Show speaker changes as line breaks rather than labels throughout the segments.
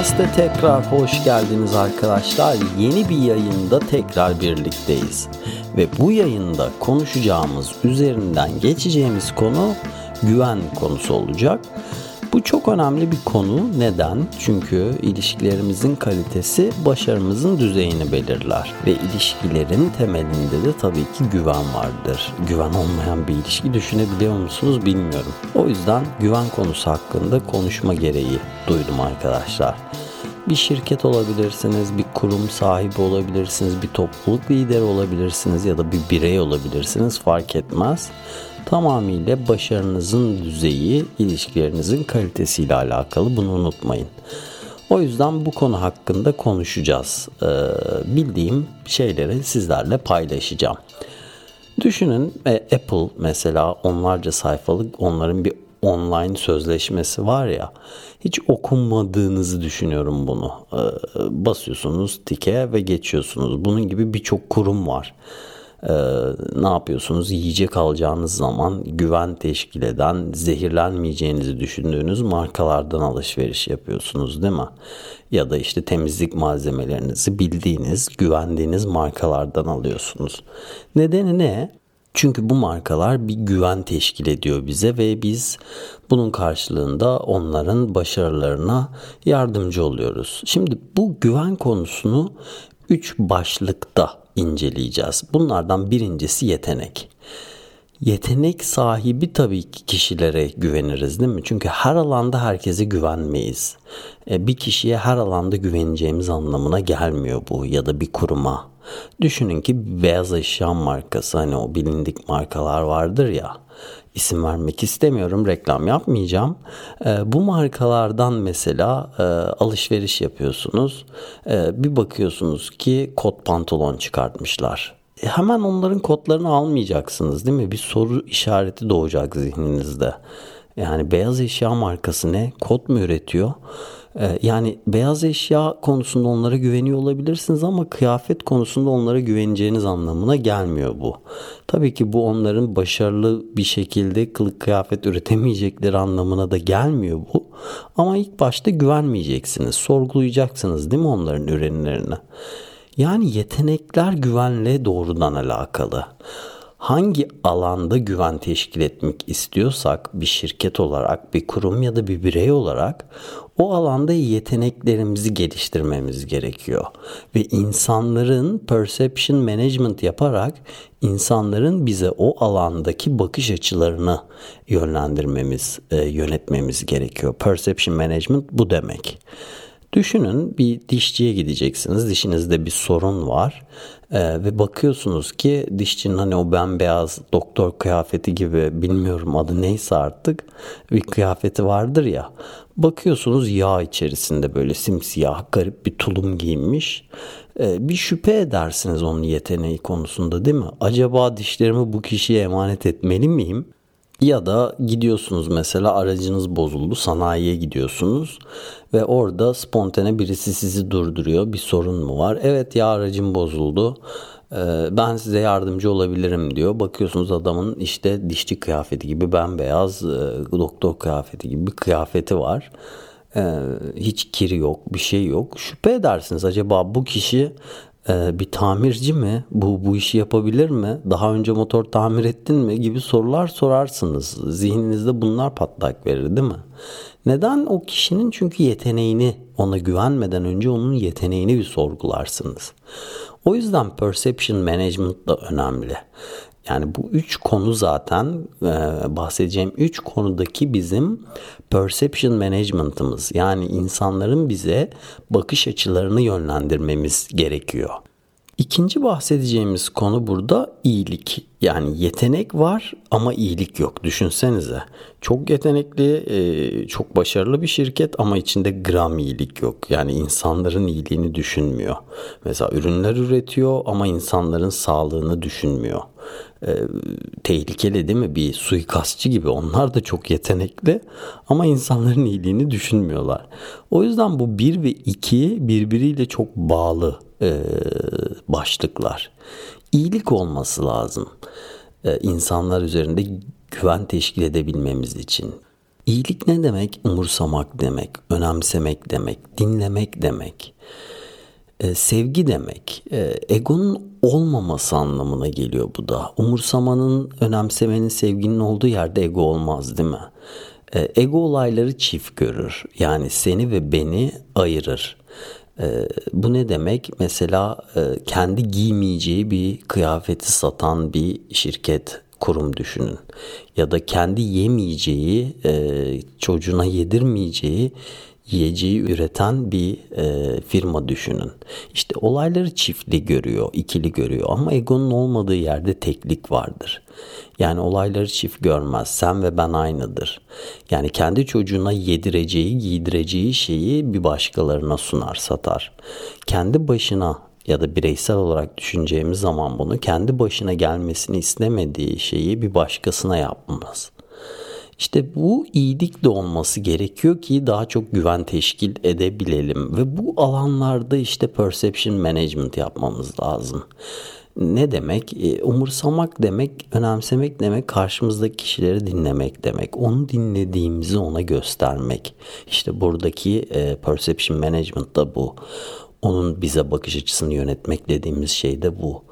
Türkçe tekrar hoş geldiniz arkadaşlar. Yeni bir yayında tekrar birlikteyiz. Ve bu yayında konuşacağımız, üzerinden geçeceğimiz konu güven konusu olacak. Bu çok önemli bir konu. Neden? Çünkü ilişkilerimizin kalitesi başarımızın düzeyini belirler. Ve ilişkilerin temelinde de tabii ki güven vardır. Güven olmayan bir ilişki düşünebiliyor musunuz bilmiyorum. O yüzden güven konusu hakkında konuşma gereği duydum arkadaşlar. Bir şirket olabilirsiniz, bir kurum sahibi olabilirsiniz, bir topluluk lideri olabilirsiniz ya da bir birey olabilirsiniz fark etmez tamamıyla başarınızın düzeyi ilişkilerinizin kalitesiyle alakalı bunu unutmayın. O yüzden bu konu hakkında konuşacağız. Ee, bildiğim şeyleri sizlerle paylaşacağım. Düşünün e, Apple mesela onlarca sayfalık onların bir online sözleşmesi var ya hiç okunmadığınızı düşünüyorum bunu. Ee, basıyorsunuz tike ve geçiyorsunuz. Bunun gibi birçok kurum var e, ne yapıyorsunuz? Yiyecek alacağınız zaman güven teşkil eden, zehirlenmeyeceğinizi düşündüğünüz markalardan alışveriş yapıyorsunuz değil mi? Ya da işte temizlik malzemelerinizi bildiğiniz, güvendiğiniz markalardan alıyorsunuz. Nedeni ne? Çünkü bu markalar bir güven teşkil ediyor bize ve biz bunun karşılığında onların başarılarına yardımcı oluyoruz. Şimdi bu güven konusunu 3 başlıkta inceleyeceğiz. Bunlardan birincisi yetenek. Yetenek sahibi tabii ki kişilere güveniriz değil mi? Çünkü her alanda herkese güvenmeyiz. E, bir kişiye her alanda güveneceğimiz anlamına gelmiyor bu ya da bir kuruma. Düşünün ki beyaz eşya markası hani o bilindik markalar vardır ya isim vermek istemiyorum reklam yapmayacağım. E, bu markalardan mesela e, alışveriş yapıyorsunuz. E, bir bakıyorsunuz ki kot pantolon çıkartmışlar. E, hemen onların kodlarını almayacaksınız değil mi? Bir soru işareti doğacak zihninizde. Yani beyaz eşya markası ne? Kod mu üretiyor? Ee, yani beyaz eşya konusunda onlara güveniyor olabilirsiniz ama kıyafet konusunda onlara güveneceğiniz anlamına gelmiyor bu. Tabii ki bu onların başarılı bir şekilde kılık kıyafet üretemeyecekleri anlamına da gelmiyor bu. Ama ilk başta güvenmeyeceksiniz. Sorgulayacaksınız değil mi onların ürünlerini? Yani yetenekler güvenle doğrudan alakalı hangi alanda güven teşkil etmek istiyorsak bir şirket olarak, bir kurum ya da bir birey olarak o alanda yeteneklerimizi geliştirmemiz gerekiyor. Ve insanların perception management yaparak insanların bize o alandaki bakış açılarını yönlendirmemiz, e, yönetmemiz gerekiyor. Perception management bu demek. Düşünün bir dişçiye gideceksiniz. Dişinizde bir sorun var. Ee, ve bakıyorsunuz ki dişçinin hani o bembeyaz doktor kıyafeti gibi bilmiyorum adı neyse artık bir kıyafeti vardır ya. Bakıyorsunuz yağ içerisinde böyle simsiyah garip bir tulum giyinmiş. Ee, bir şüphe edersiniz onun yeteneği konusunda değil mi? Acaba dişlerimi bu kişiye emanet etmeli miyim? Ya da gidiyorsunuz mesela aracınız bozuldu sanayiye gidiyorsunuz ve orada spontane birisi sizi durduruyor bir sorun mu var? Evet ya aracım bozuldu ee, ben size yardımcı olabilirim diyor. Bakıyorsunuz adamın işte dişçi kıyafeti gibi bembeyaz e, doktor kıyafeti gibi bir kıyafeti var. Ee, hiç kiri yok bir şey yok. Şüphe edersiniz acaba bu kişi e, bir tamirci mi? Bu bu işi yapabilir mi? Daha önce motor tamir ettin mi? gibi sorular sorarsınız. Zihninizde bunlar patlak verir değil mi? Neden o kişinin çünkü yeteneğini ona güvenmeden önce onun yeteneğini bir sorgularsınız. O yüzden perception management da önemli. Yani bu üç konu zaten e, bahsedeceğim üç konudaki bizim perception management'ımız. Yani insanların bize bakış açılarını yönlendirmemiz gerekiyor. İkinci bahsedeceğimiz konu burada iyilik. Yani yetenek var ama iyilik yok. Düşünsenize. Çok yetenekli, e, çok başarılı bir şirket ama içinde gram iyilik yok. Yani insanların iyiliğini düşünmüyor. Mesela ürünler üretiyor ama insanların sağlığını düşünmüyor. E, tehlikeli değil mi? Bir suikastçı gibi. Onlar da çok yetenekli ama insanların iyiliğini düşünmüyorlar. O yüzden bu bir ve iki birbiriyle çok bağlı e, başlıklar. İyilik olması lazım. E, insanlar üzerinde güven teşkil edebilmemiz için. İyilik ne demek? Umursamak demek, önemsemek demek, dinlemek demek. E, sevgi demek. E, egonun olmaması anlamına geliyor bu da. Umursamanın, önemsemenin, sevginin olduğu yerde ego olmaz değil mi? E, ego olayları çift görür. Yani seni ve beni ayırır. E, bu ne demek? Mesela kendi giymeyeceği bir kıyafeti satan bir şirket kurum düşünün. Ya da kendi yemeyeceği, çocuğuna yedirmeyeceği yiyeceği üreten bir e, firma düşünün. İşte olayları çiftli görüyor, ikili görüyor ama egonun olmadığı yerde teklik vardır. Yani olayları çift görmez. Sen ve ben aynıdır. Yani kendi çocuğuna yedireceği, giydireceği şeyi bir başkalarına sunar, satar. Kendi başına ya da bireysel olarak düşüneceğimiz zaman bunu kendi başına gelmesini istemediği şeyi bir başkasına yapmaz. İşte bu iyilik de olması gerekiyor ki daha çok güven teşkil edebilelim ve bu alanlarda işte perception management yapmamız lazım. Ne demek? E, umursamak demek, önemsemek demek, karşımızdaki kişileri dinlemek demek. Onu dinlediğimizi ona göstermek. İşte buradaki e, perception management da bu. Onun bize bakış açısını yönetmek dediğimiz şey de bu.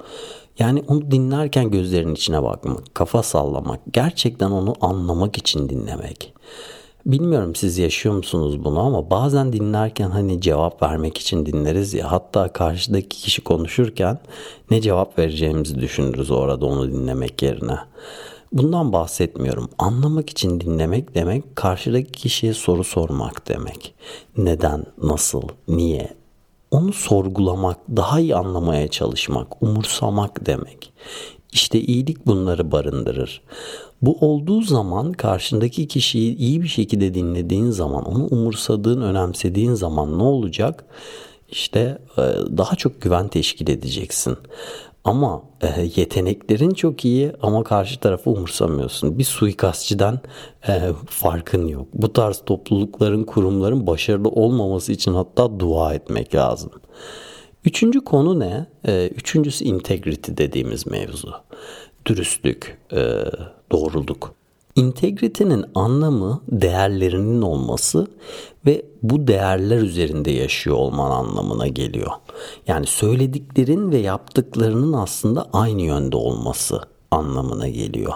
Yani onu dinlerken gözlerinin içine bakmak, kafa sallamak, gerçekten onu anlamak için dinlemek. Bilmiyorum siz yaşıyor musunuz bunu ama bazen dinlerken hani cevap vermek için dinleriz ya hatta karşıdaki kişi konuşurken ne cevap vereceğimizi düşünürüz orada onu dinlemek yerine. Bundan bahsetmiyorum. Anlamak için dinlemek demek karşıdaki kişiye soru sormak demek. Neden, nasıl, niye, onu sorgulamak, daha iyi anlamaya çalışmak, umursamak demek. İşte iyilik bunları barındırır. Bu olduğu zaman karşındaki kişiyi iyi bir şekilde dinlediğin zaman, onu umursadığın, önemsediğin zaman ne olacak? İşte e, daha çok güven teşkil edeceksin. Ama e, yeteneklerin çok iyi ama karşı tarafı umursamıyorsun. Bir suikastçıdan e, farkın yok. Bu tarz toplulukların, kurumların başarılı olmaması için hatta dua etmek lazım. Üçüncü konu ne? E, üçüncüsü integrity dediğimiz mevzu. Dürüstlük, e, doğruluk. İntegritenin anlamı değerlerinin olması ve bu değerler üzerinde yaşıyor olman anlamına geliyor. Yani söylediklerin ve yaptıklarının aslında aynı yönde olması anlamına geliyor.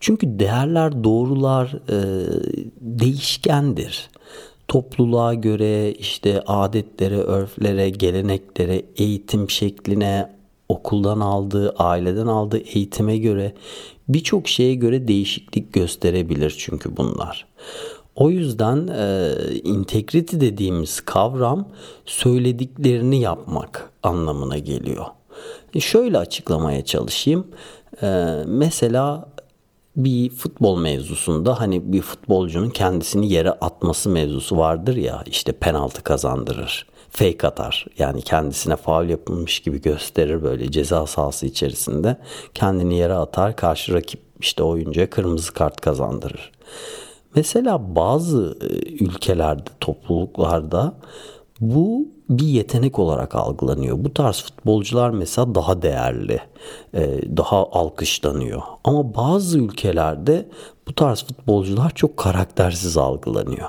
Çünkü değerler, doğrular e, değişkendir. Topluluğa göre, işte adetlere, örflere, geleneklere, eğitim şekline, okuldan aldığı, aileden aldığı eğitime göre birçok şeye göre değişiklik gösterebilir çünkü bunlar. O yüzden e, integrity dediğimiz kavram söylediklerini yapmak anlamına geliyor. E, şöyle açıklamaya çalışayım. E, mesela bir futbol mevzusunda hani bir futbolcunun kendisini yere atması mevzusu vardır ya işte penaltı kazandırır fake atar. Yani kendisine faul yapılmış gibi gösterir böyle ceza sahası içerisinde. Kendini yere atar karşı rakip işte oyuncuya kırmızı kart kazandırır. Mesela bazı e, ülkelerde, topluluklarda bu bir yetenek olarak algılanıyor. Bu tarz futbolcular mesela daha değerli, e, daha alkışlanıyor. Ama bazı ülkelerde bu tarz futbolcular çok karaktersiz algılanıyor.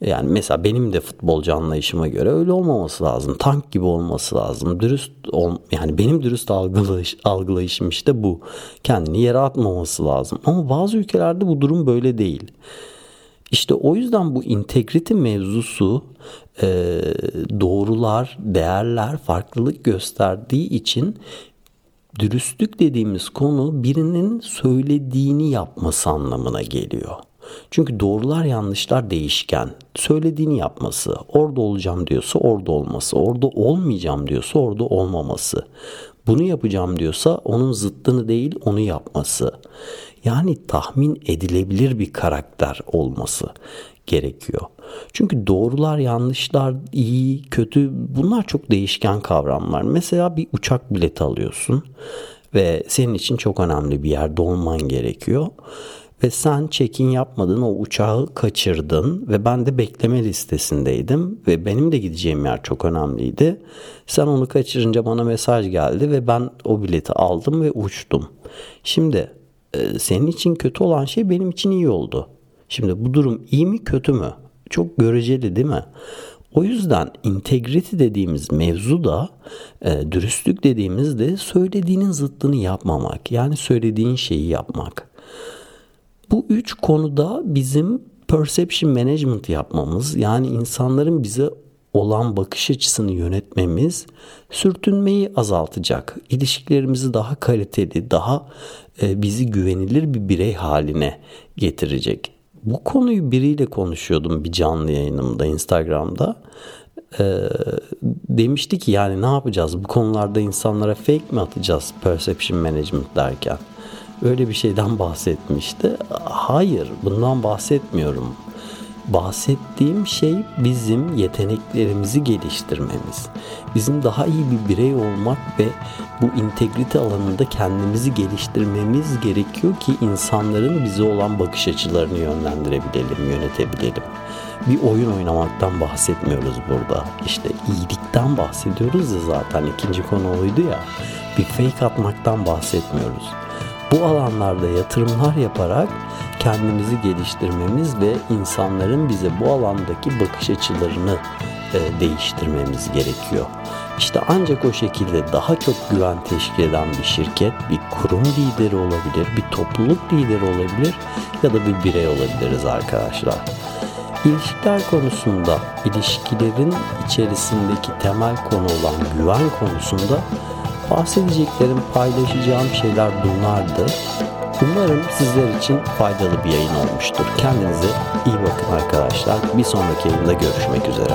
Yani mesela benim de futbolcu anlayışıma göre öyle olmaması lazım. Tank gibi olması lazım. Dürüst ol, yani benim dürüst algılayış, algılayışım işte bu. Kendini yere atmaması lazım. Ama bazı ülkelerde bu durum böyle değil. İşte o yüzden bu integrity mevzusu e, doğrular, değerler farklılık gösterdiği için dürüstlük dediğimiz konu birinin söylediğini yapması anlamına geliyor. Çünkü doğrular yanlışlar değişken. Söylediğini yapması, orada olacağım diyorsa orada olması, orada olmayacağım diyorsa orada olmaması. Bunu yapacağım diyorsa onun zıttını değil onu yapması. Yani tahmin edilebilir bir karakter olması gerekiyor. Çünkü doğrular, yanlışlar, iyi, kötü bunlar çok değişken kavramlar. Mesela bir uçak bileti alıyorsun ve senin için çok önemli bir yerde olman gerekiyor. Ve sen check-in yapmadın o uçağı kaçırdın ve ben de bekleme listesindeydim ve benim de gideceğim yer çok önemliydi. Sen onu kaçırınca bana mesaj geldi ve ben o bileti aldım ve uçtum. Şimdi e, senin için kötü olan şey benim için iyi oldu. Şimdi bu durum iyi mi kötü mü? Çok göreceli değil mi? O yüzden integrity dediğimiz mevzu da e, dürüstlük dediğimiz de söylediğinin zıttını yapmamak. Yani söylediğin şeyi yapmak. Bu üç konuda bizim perception management yapmamız yani insanların bize olan bakış açısını yönetmemiz sürtünmeyi azaltacak. İlişkilerimizi daha kaliteli, daha e, bizi güvenilir bir birey haline getirecek. Bu konuyu biriyle konuşuyordum bir canlı yayınımda Instagram'da. Ee, demişti ki yani ne yapacağız bu konularda insanlara fake mi atacağız perception management derken. Öyle bir şeyden bahsetmişti. Hayır bundan bahsetmiyorum. Bahsettiğim şey bizim yeteneklerimizi geliştirmemiz. Bizim daha iyi bir birey olmak ve bu integrite alanında kendimizi geliştirmemiz gerekiyor ki insanların bize olan bakış açılarını yönlendirebilelim, yönetebilelim. Bir oyun oynamaktan bahsetmiyoruz burada. İşte iyilikten bahsediyoruz ya zaten ikinci konu oydu ya. Bir fake atmaktan bahsetmiyoruz. Bu alanlarda yatırımlar yaparak kendimizi geliştirmemiz ve insanların bize bu alandaki bakış açılarını e, değiştirmemiz gerekiyor. İşte ancak o şekilde daha çok güven teşkil eden bir şirket, bir kurum lideri olabilir, bir topluluk lideri olabilir ya da bir birey olabiliriz arkadaşlar. İlişkiler konusunda, ilişkilerin içerisindeki temel konu olan güven konusunda bahsedeceklerim, paylaşacağım şeyler bunlardı. Umarım sizler için faydalı bir yayın olmuştur. Kendinize iyi bakın arkadaşlar. Bir sonraki yayında görüşmek üzere.